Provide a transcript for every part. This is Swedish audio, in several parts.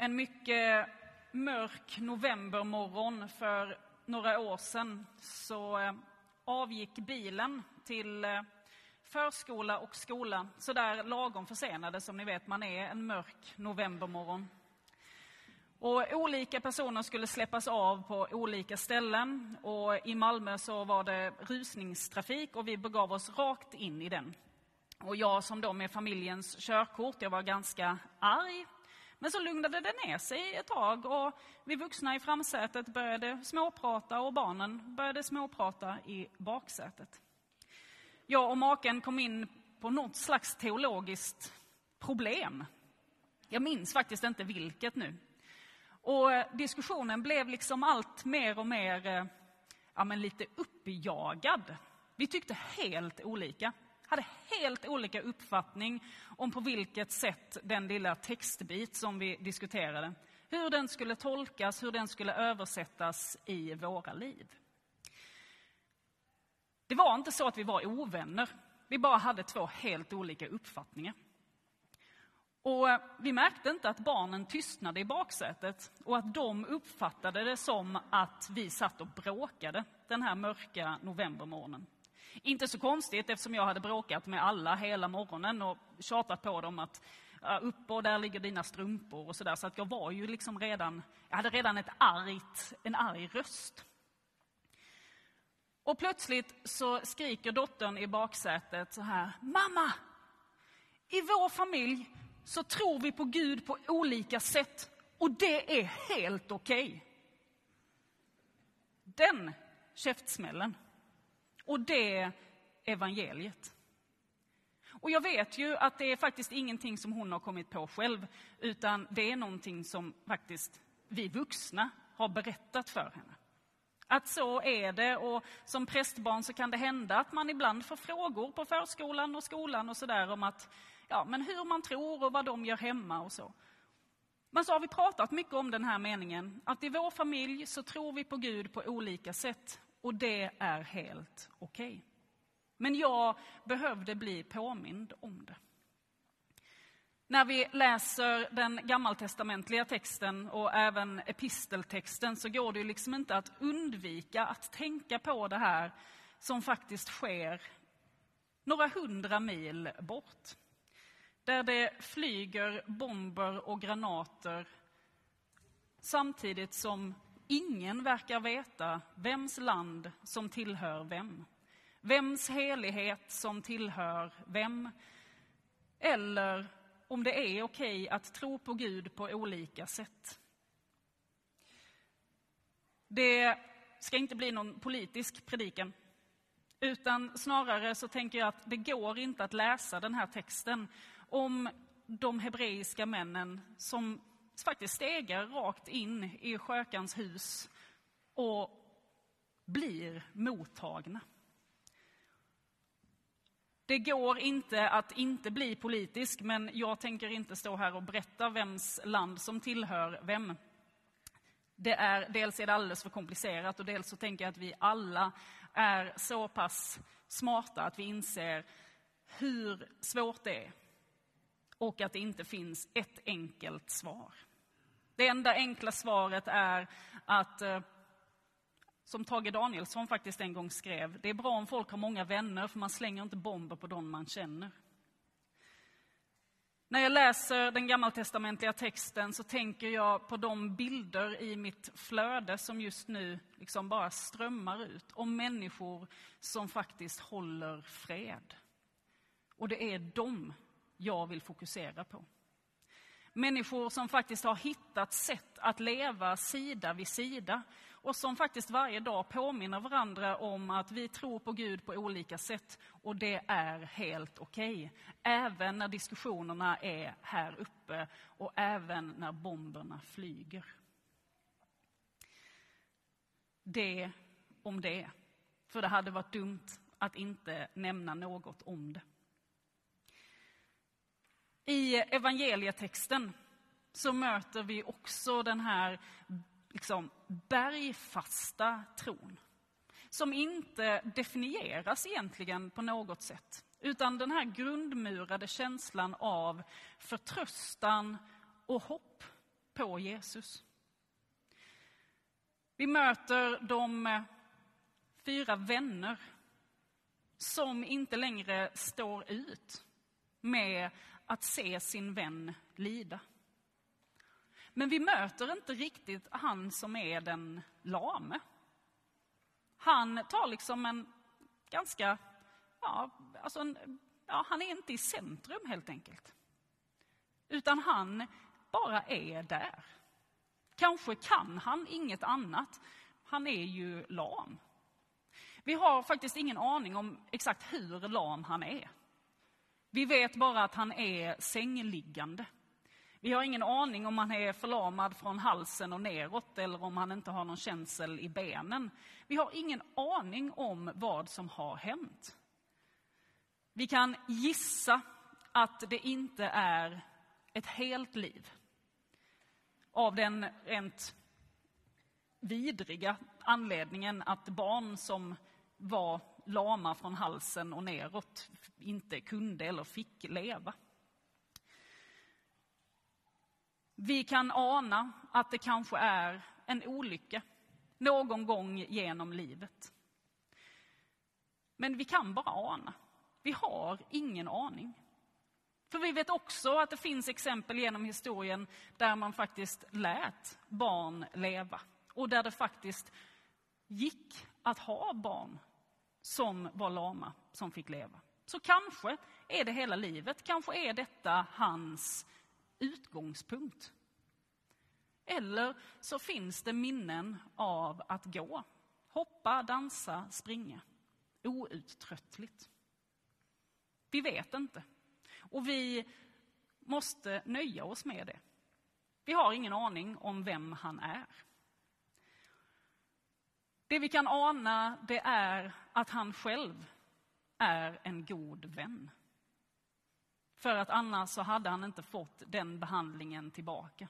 En mycket mörk novembermorgon för några år sedan så eh, avgick bilen till eh, förskola och skola så där lagom försenade som ni vet man är en mörk novembermorgon. Och olika personer skulle släppas av på olika ställen och i Malmö så var det rusningstrafik och vi begav oss rakt in i den. Och jag som då med familjens körkort, jag var ganska arg. Men så lugnade det ner sig ett tag och vi vuxna i framsätet började småprata och barnen började småprata i baksätet. Jag och maken kom in på något slags teologiskt problem. Jag minns faktiskt inte vilket nu. Och diskussionen blev liksom allt mer och mer, eh, ja men lite uppjagad. Vi tyckte helt olika hade helt olika uppfattning om på vilket sätt den lilla textbit som vi diskuterade, hur den skulle tolkas, hur den skulle översättas i våra liv. Det var inte så att vi var ovänner, vi bara hade två helt olika uppfattningar. Och vi märkte inte att barnen tystnade i baksätet och att de uppfattade det som att vi satt och bråkade den här mörka novembermorgonen. Inte så konstigt eftersom jag hade bråkat med alla hela morgonen och tjatat på dem att upp och där ligger dina strumpor och sådär. Så att jag var ju liksom redan, jag hade redan ett argt, en arg röst. Och plötsligt så skriker dottern i baksätet så här, mamma! I vår familj så tror vi på Gud på olika sätt och det är helt okej. Okay. Den käftsmällen och det evangeliet. Och jag vet ju att det är faktiskt ingenting som hon har kommit på själv, utan det är någonting som faktiskt vi vuxna har berättat för henne. Att så är det och som prästbarn så kan det hända att man ibland får frågor på förskolan och skolan och sådär om att, ja men hur man tror och vad de gör hemma och så. Men så har vi pratat mycket om den här meningen, att i vår familj så tror vi på Gud på olika sätt och det är helt okej. Okay. Men jag behövde bli påmind om det. När vi läser den gammaltestamentliga texten och även episteltexten så går det ju liksom inte att undvika att tänka på det här som faktiskt sker några hundra mil bort. Där det flyger bomber och granater samtidigt som Ingen verkar veta vems land som tillhör vem. Vems helighet som tillhör vem. Eller om det är okej att tro på Gud på olika sätt. Det ska inte bli någon politisk predikan. Utan snarare så tänker jag att det går inte att läsa den här texten om de hebreiska männen som faktiskt stegar rakt in i skökans hus och blir mottagna. Det går inte att inte bli politisk, men jag tänker inte stå här och berätta vems land som tillhör vem. Det är, dels är det alldeles för komplicerat och dels så tänker jag att vi alla är så pass smarta att vi inser hur svårt det är och att det inte finns ett enkelt svar. Det enda enkla svaret är att, eh, som Tage Danielsson faktiskt en gång skrev, det är bra om folk har många vänner för man slänger inte bomber på dem man känner. När jag läser den gammaltestamentliga texten så tänker jag på de bilder i mitt flöde som just nu liksom bara strömmar ut om människor som faktiskt håller fred. Och det är dem jag vill fokusera på. Människor som faktiskt har hittat sätt att leva sida vid sida och som faktiskt varje dag påminner varandra om att vi tror på Gud på olika sätt och det är helt okej. Okay. Även när diskussionerna är här uppe och även när bomberna flyger. Det om det, för det hade varit dumt att inte nämna något om det. I evangelietexten så möter vi också den här liksom, bergfasta tron. Som inte definieras egentligen på något sätt. Utan den här grundmurade känslan av förtröstan och hopp på Jesus. Vi möter de fyra vänner som inte längre står ut med att se sin vän lida. Men vi möter inte riktigt han som är den lame. Han tar liksom en ganska, ja, alltså en, ja, han är inte i centrum helt enkelt. Utan han bara är där. Kanske kan han inget annat. Han är ju lam. Vi har faktiskt ingen aning om exakt hur lam han är. Vi vet bara att han är sängliggande. Vi har ingen aning om han är förlamad från halsen och neråt eller om han inte har någon känsel i benen. Vi har ingen aning om vad som har hänt. Vi kan gissa att det inte är ett helt liv. Av den rent vidriga anledningen att barn som var lama från halsen och neråt inte kunde eller fick leva. Vi kan ana att det kanske är en olycka någon gång genom livet. Men vi kan bara ana. Vi har ingen aning. För vi vet också att det finns exempel genom historien där man faktiskt lät barn leva och där det faktiskt gick att ha barn som var lama som fick leva. Så kanske är det hela livet, kanske är detta hans utgångspunkt. Eller så finns det minnen av att gå, hoppa, dansa, springa outtröttligt. Vi vet inte. Och vi måste nöja oss med det. Vi har ingen aning om vem han är. Det vi kan ana det är att han själv är en god vän. För att annars så hade han inte fått den behandlingen tillbaka.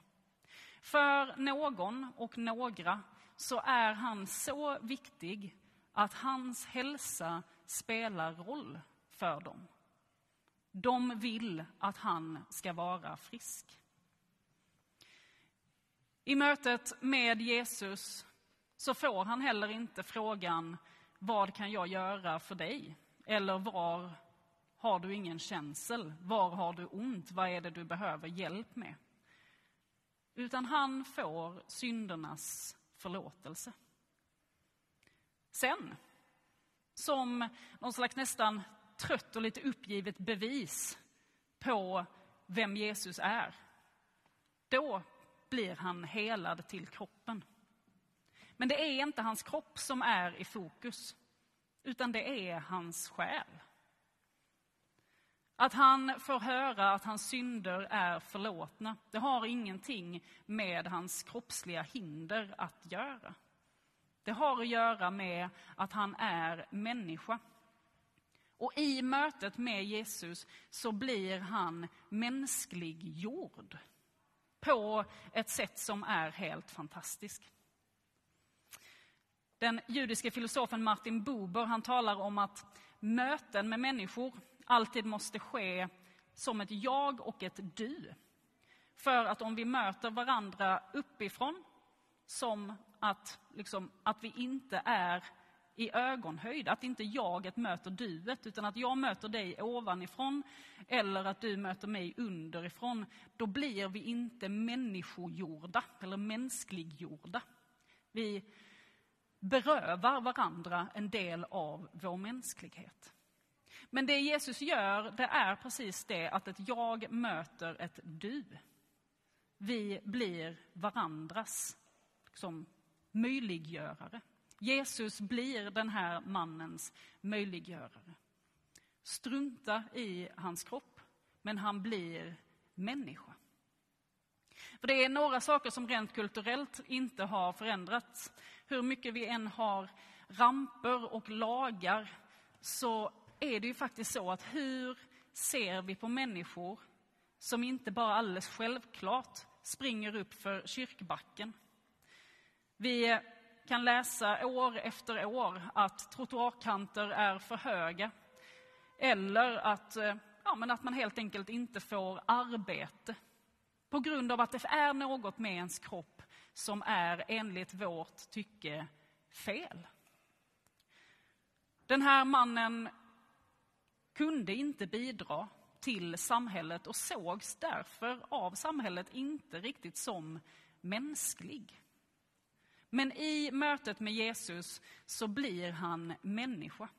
För någon och några så är han så viktig att hans hälsa spelar roll för dem. De vill att han ska vara frisk. I mötet med Jesus så får han heller inte frågan vad kan jag göra för dig? Eller var har du ingen känsel? Var har du ont? Vad är det du behöver hjälp med? Utan han får syndernas förlåtelse. Sen, som någon slags nästan trött och lite uppgivet bevis på vem Jesus är, då blir han helad till kroppen. Men det är inte hans kropp som är i fokus, utan det är hans själ. Att han får höra att hans synder är förlåtna, det har ingenting med hans kroppsliga hinder att göra. Det har att göra med att han är människa. Och i mötet med Jesus så blir han mänsklig jord på ett sätt som är helt fantastiskt. Den judiske filosofen Martin Buber han talar om att möten med människor alltid måste ske som ett jag och ett du. För att om vi möter varandra uppifrån, som att, liksom, att vi inte är i ögonhöjd, att inte jaget möter duet, utan att jag möter dig ovanifrån eller att du möter mig underifrån, då blir vi inte människogjorda eller mänskliggjorda. Vi berövar varandra en del av vår mänsklighet. Men det Jesus gör, det är precis det att ett jag möter ett du. Vi blir varandras som möjliggörare. Jesus blir den här mannens möjliggörare. Strunta i hans kropp, men han blir människa. För det är några saker som rent kulturellt inte har förändrats. Hur mycket vi än har ramper och lagar så är det ju faktiskt så att hur ser vi på människor som inte bara alldeles självklart springer upp för kyrkbacken? Vi kan läsa år efter år att trottoarkanter är för höga. Eller att, eh, ja, men att man helt enkelt inte får arbete. På grund av att det är något med ens kropp som är enligt vårt tycke fel. Den här mannen kunde inte bidra till samhället och sågs därför av samhället inte riktigt som mänsklig. Men i mötet med Jesus så blir han människa.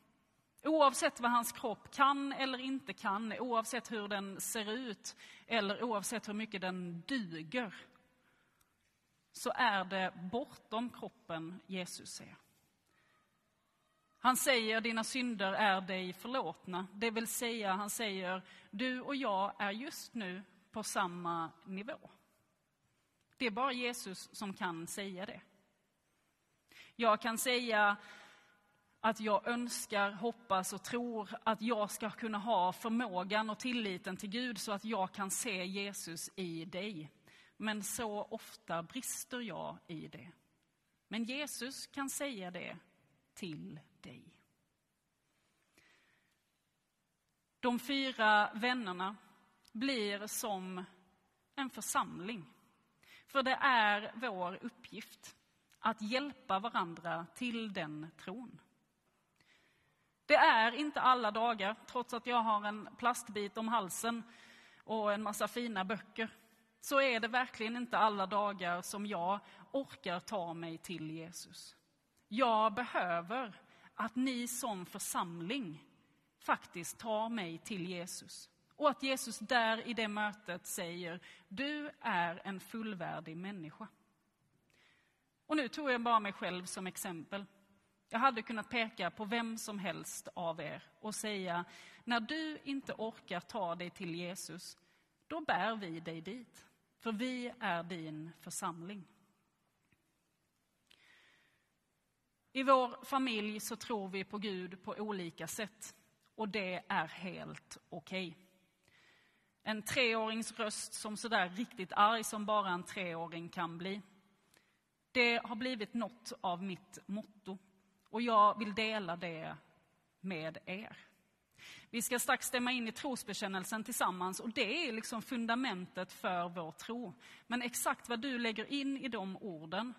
Oavsett vad hans kropp kan eller inte kan, oavsett hur den ser ut eller oavsett hur mycket den duger, så är det bortom kroppen Jesus är. Han säger dina synder är dig förlåtna, det vill säga han säger du och jag är just nu på samma nivå. Det är bara Jesus som kan säga det. Jag kan säga att jag önskar, hoppas och tror att jag ska kunna ha förmågan och tilliten till Gud så att jag kan se Jesus i dig. Men så ofta brister jag i det. Men Jesus kan säga det till dig. De fyra vännerna blir som en församling. För det är vår uppgift att hjälpa varandra till den tron. Det är inte alla dagar, trots att jag har en plastbit om halsen och en massa fina böcker, så är det verkligen inte alla dagar som jag orkar ta mig till Jesus. Jag behöver att ni som församling faktiskt tar mig till Jesus. Och att Jesus där i det mötet säger, du är en fullvärdig människa. Och nu tog jag bara mig själv som exempel. Jag hade kunnat peka på vem som helst av er och säga, när du inte orkar ta dig till Jesus, då bär vi dig dit. För vi är din församling. I vår familj så tror vi på Gud på olika sätt och det är helt okej. Okay. En treårings röst som sådär riktigt arg som bara en treåring kan bli. Det har blivit något av mitt motto och jag vill dela det med er. Vi ska strax stämma in i trosbekännelsen tillsammans och det är liksom fundamentet för vår tro. Men exakt vad du lägger in i de orden,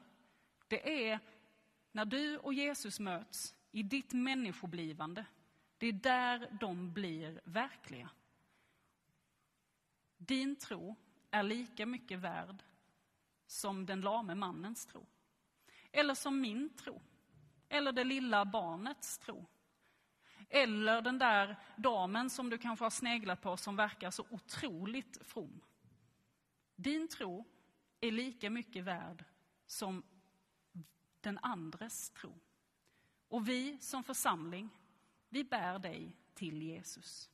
det är när du och Jesus möts i ditt människoblivande, det är där de blir verkliga. Din tro är lika mycket värd som den lame mannens tro. Eller som min tro. Eller det lilla barnets tro. Eller den där damen som du kanske har sneglat på som verkar så otroligt from. Din tro är lika mycket värd som den andres tro. Och vi som församling, vi bär dig till Jesus.